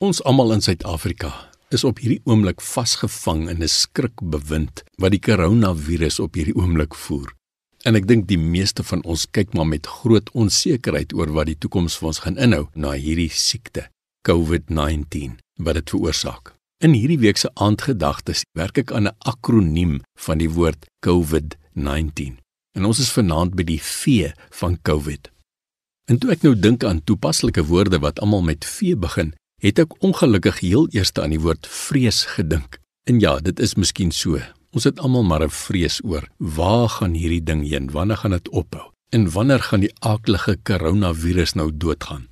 Ons almal in Suid-Afrika is op hierdie oomblik vasgevang in 'n skrikbewind wat die koronavirus op hierdie oomblik voer. En ek dink die meeste van ons kyk maar met groot onsekerheid oor wat die toekoms vir ons gaan inhou na hierdie siekte, COVID-19, wat dit veroorsaak. In hierdie week se aandgedagtes werk ek aan 'n akroniem van die woord COVID-19. En ons is vanaand by die V van COVID. En toe ek nou dink aan toepaslike woorde wat almal met V begin, het ek ongelukkig heel eers aan die woord vrees gedink. En ja, dit is miskien so. Ons het almal maar 'n vrees oor waar gaan hierdie ding heen? Wanneer gaan dit ophou? En wanneer gaan die aaklige koronavirus nou doodgaan?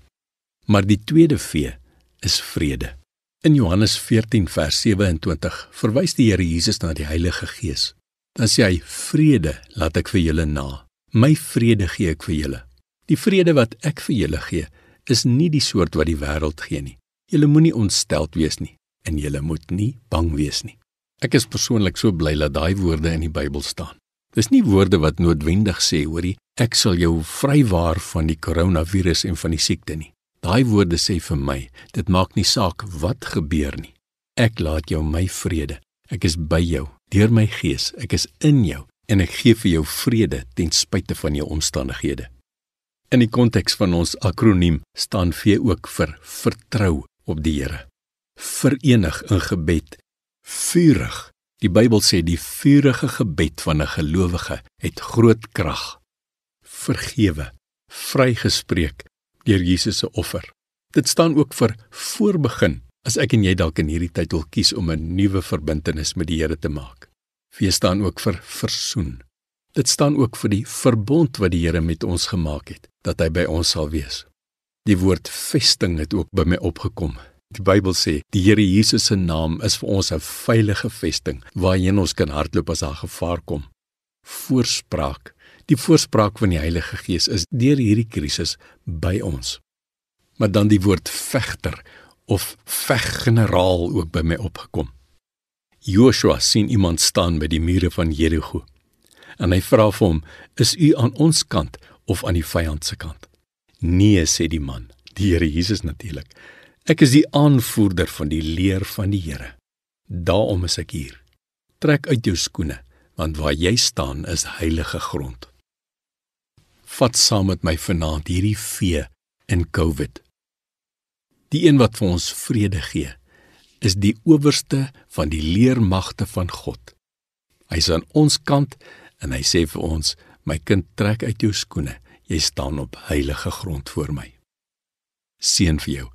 Maar die tweede V is vrede. In Johannes 14 vers 27 verwys die Here Jesus na die Heilige Gees. Dan sê hy: "Vrede laat ek vir julle na. My vrede gee ek vir julle. Die vrede wat ek vir julle gee, is nie die soort wat die wêreld gee nie. Julle moenie ontsteld wees nie en julle moet nie bang wees nie. Ek is persoonlik so bly dat daai woorde in die Bybel staan. Dis nie woorde wat noodwendig sê hoorie ek sal jou vrywaar van die koronavirus en van die siekte nie. Daai woorde sê vir my, dit maak nie saak wat gebeur nie. Ek laat jou my vrede. Ek is by jou deur my gees. Ek is in jou en ek gee vir jou vrede ten spyte van jou omstandighede. In die konteks van ons akroniem staan V ook vir vertrou op die Here. Verenig in gebed, vurig. Die Bybel sê die vurige gebed van 'n gelowige het groot krag. Vergewe, vrygespreek deur Jesus se offer. Dit staan ook vir voorbegin. As ek en jy dalk in hierdie tyd wil kies om 'n nuwe verbintenis met die Here te maak. V staan ook vir versoen. Dit staan ook vir die verbond wat die Here met ons gemaak het, dat hy by ons sal wees. Die woord vesting het ook by my opgekom. Die Bybel sê die Here Jesus se naam is vir ons 'n veilige vesting waarheen ons kan hardloop as daar gevaar kom. Voorspraak. Die voorspraak van die Heilige Gees is deur hierdie krisis by ons. Maar dan die woord vegter of veggeneraal ook by my opgekom. Joshua sien iemand staan by die mure van Jeriko. En hy vra vir hom: "Is u aan ons kant of aan die vyand se kant?" Nee, sê die man, die Here Jesus natuurlik. Ek is die aanvoerder van die leer van die Here. Daarom is ek hier. Trek uit jou skoene, want waar jy staan is heilige grond. Vat saam met my vanaand hierdie vee in COVID. Die een wat vir ons vrede gee, is die owerste van die leermagte van God. Hy's aan ons kant en hy sê vir ons: "My kind, trek uit jou skoene." Jy staan op heilige grond voor my. Seën vir jou